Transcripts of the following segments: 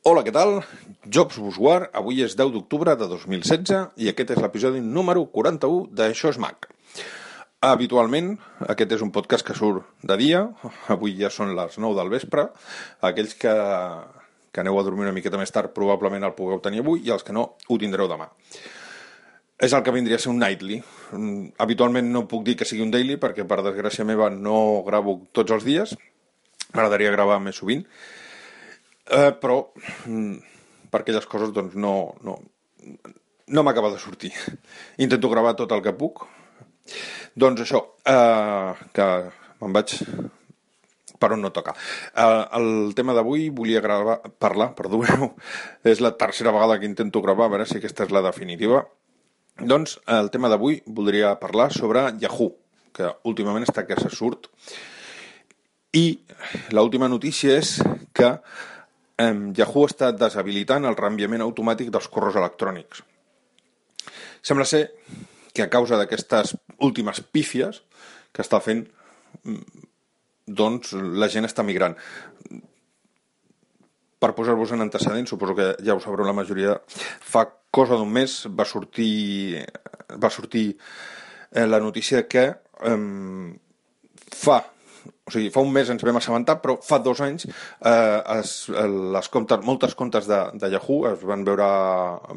Hola, què tal? Jobs Busguard, avui és 10 d'octubre de 2016 i aquest és l'episodi número 41 d'Això és Mac. Habitualment, aquest és un podcast que surt de dia, avui ja són les 9 del vespre, aquells que, que aneu a dormir una miqueta més tard probablement el pugueu tenir avui i els que no ho tindreu demà. És el que vindria a ser un nightly. Mm, habitualment no puc dir que sigui un daily perquè per desgràcia meva no gravo tots els dies, m'agradaria gravar més sovint, eh, però mm, per aquelles coses doncs no, no, no m'acaba de sortir. Intento gravar tot el que puc. Doncs això, eh, que me'n vaig per on no toca. Eh, el tema d'avui volia gravar, parlar, perdoneu, és la tercera vegada que intento gravar, a veure si aquesta és la definitiva. Doncs el tema d'avui voldria parlar sobre Yahoo, que últimament està que se surt. I l'última notícia és que Yahoo està deshabilitant el reenviament automàtic dels correus electrònics. Sembla ser que a causa d'aquestes últimes pífies que està fent, doncs la gent està migrant. Per posar-vos en antecedents, suposo que ja ho sabreu la majoria, fa cosa d'un mes va sortir, va sortir eh, la notícia que eh, fa o sigui, fa un mes ens vam assabentar, però fa dos anys eh, es, les comptes, moltes comptes de, de Yahoo es van veure,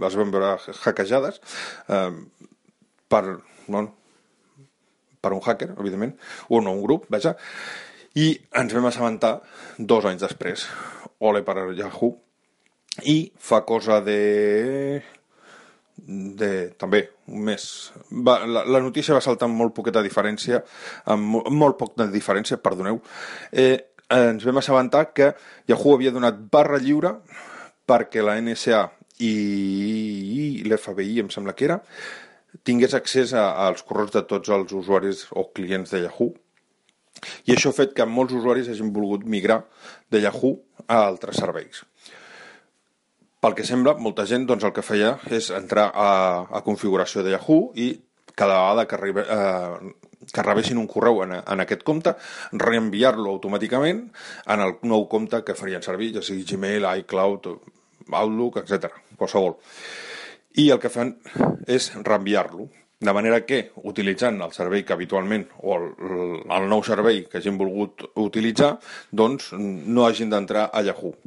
es van veure hackejades eh, per, bueno, per un hacker, evidentment, o no un grup, vaja, i ens vam assabentar dos anys després. Ole per Yahoo. I fa cosa de de, també, un mes. Va, la, la notícia va saltar amb molt poqueta diferència, amb molt, molt poc de diferència, perdoneu. Eh, ens vam assabentar que Yahoo havia donat barra lliure perquè la NSA i, i l'FBI, em sembla que era, tingués accés a, als correus de tots els usuaris o clients de Yahoo. I això ha fet que molts usuaris hagin volgut migrar de Yahoo a altres serveis. Pel que sembla, molta gent doncs, el que feia és entrar a, a configuració de Yahoo i cada vegada que, arriba, eh, que rebessin un correu en, en aquest compte, reenviar-lo automàticament en el nou compte que farien servir, ja sigui Gmail, iCloud, Outlook, etc. qualsevol. I el que fan és reenviar-lo. De manera que, utilitzant el servei que habitualment, o el, el nou servei que hagin volgut utilitzar, doncs no hagin d'entrar a Yahoo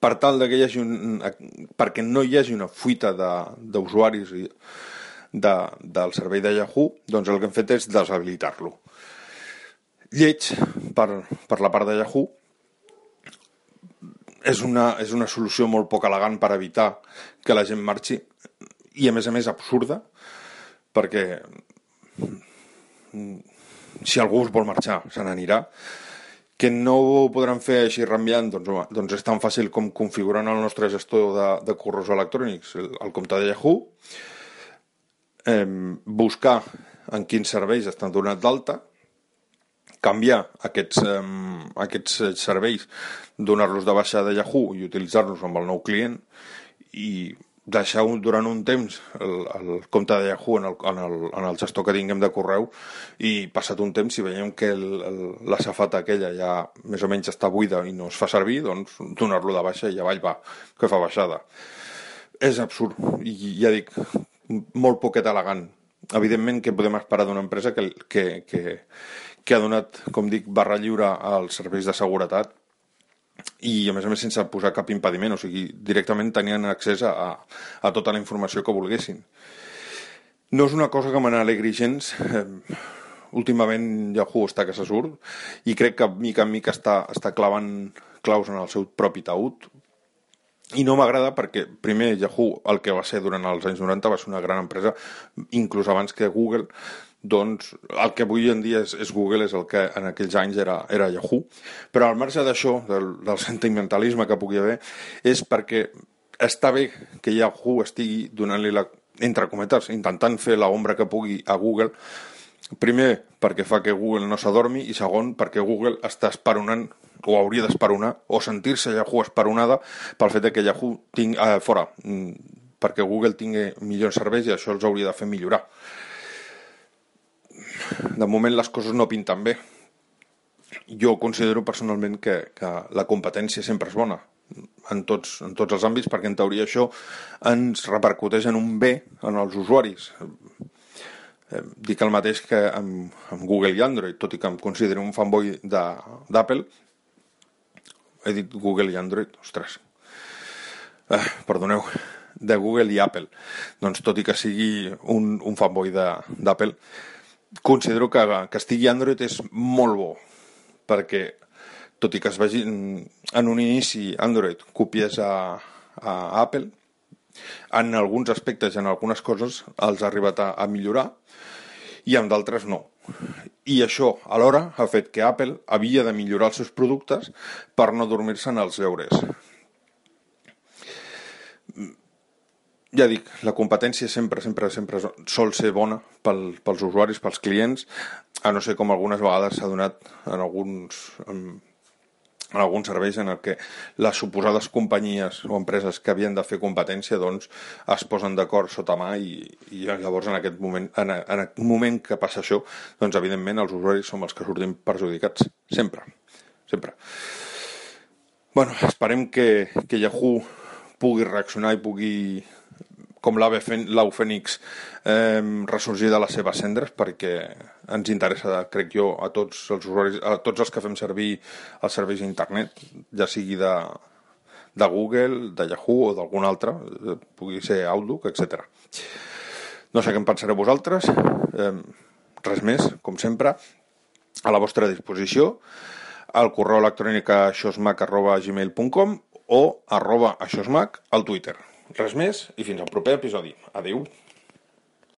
per tal de que hi hagi un, perquè no hi hagi una fuita d'usuaris de, de, del servei de Yahoo, doncs el que hem fet és deshabilitar-lo. Lleig, per, per la part de Yahoo, és una, és una solució molt poc elegant per evitar que la gent marxi i a més a més absurda perquè si algú es vol marxar se n'anirà que no ho podran fer així reenviant, doncs, home, doncs és tan fàcil com configurant el nostre gestor de, de correus electrònics, el, el compte de Yahoo, eh, buscar en quins serveis estan donats d'alta, canviar aquests, eh, aquests serveis, donar-los de baixa de Yahoo i utilitzar-los amb el nou client i deixar un, durant un temps el, el compte de Yahoo en el, en, el, en el gestor que tinguem de correu i passat un temps, si veiem que el, el, la safata aquella ja més o menys està buida i no es fa servir, doncs donar-lo de baixa i avall va, que fa baixada. És absurd, i ja dic, molt poquet elegant. Evidentment que podem esperar d'una empresa que, que, que, que ha donat, com dic, barra lliure als serveis de seguretat i a més a més sense posar cap impediment, o sigui, directament tenien accés a, a tota la informació que volguessin. No és una cosa que me n'alegri gens, eh, últimament Yahoo està que se surt i crec que mica en mica està, està clavant claus en el seu propi taüt i no m'agrada perquè primer Yahoo el que va ser durant els anys 90 va ser una gran empresa inclús abans que Google doncs el que avui en dia és, és Google és el que en aquells anys era, era Yahoo. Però al marge d'això, del, del sentimentalisme que pugui haver, és perquè està bé que Yahoo estigui donant-li la, entre cometes, intentant fer la ombra que pugui a Google, primer perquè fa que Google no s'adormi i segon perquè Google està esperonant o hauria d'esperonar o sentir-se Yahoo esperonada pel fet que Yahoo ting, eh, fora. Mm, perquè Google tingui millors serveis i això els hauria de fer millorar de moment les coses no pinten bé. Jo considero personalment que, que la competència sempre és bona. en tots, en tots els àmbits, perquè en teoria això ens repercuteix en un bé en els usuaris. Eh, dic el mateix que amb, amb Google i Android, tot i que em considero un fanboy d'Apple, he dit Google i Android, ostres, eh, perdoneu, de Google i Apple. Doncs tot i que sigui un, un fanboy d'Apple, considero que, estigui Android és molt bo, perquè tot i que es vegi en un inici Android copies a, a Apple, en alguns aspectes i en algunes coses els ha arribat a, a millorar i en d'altres no. I això, alhora, ha fet que Apple havia de millorar els seus productes per no dormir-se en els deures. Ja dic, la competència sempre, sempre, sempre sol ser bona pel, pels usuaris, pels clients, a no ser com algunes vegades s'ha donat en alguns, en, en alguns serveis en el que les suposades companyies o empreses que havien de fer competència doncs es posen d'acord sota mà i, i llavors en aquest moment en, en el moment que passa això doncs evidentment els usuaris som els que sortim perjudicats. Sempre, sempre. Bueno, esperem que, que Yahoo pugui reaccionar i pugui com l'au fènix eh, ressorgir de les seves cendres perquè ens interessa, crec jo, a tots els usuaris, a tots els que fem servir els serveis d'internet, ja sigui de, de Google, de Yahoo o d'algun altre, eh, pugui ser Outlook, etc. No sé què en pensareu vosaltres, eh, res més, com sempre, a la vostra disposició, al correu electrònic a xosmac.gmail.com o arroba aixosmac al Twitter. Res més i fins al proper episodi. Adeu.